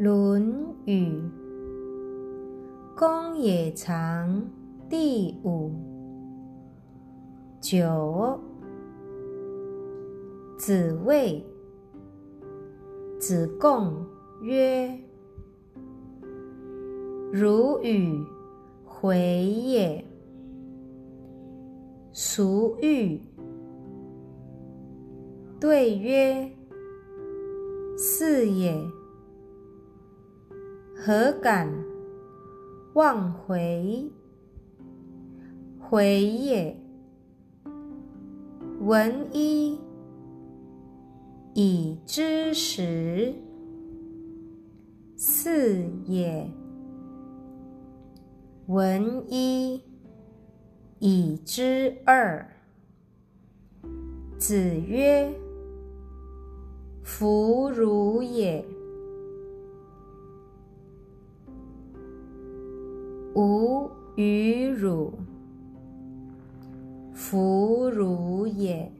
《论语·公冶长》第五九。子谓子贡曰：“如与回也。”孰欲？对曰：“是也。”何敢忘回？回也。闻一以知十，四也。闻一以知二。子曰：“弗如也。”与汝弗汝也。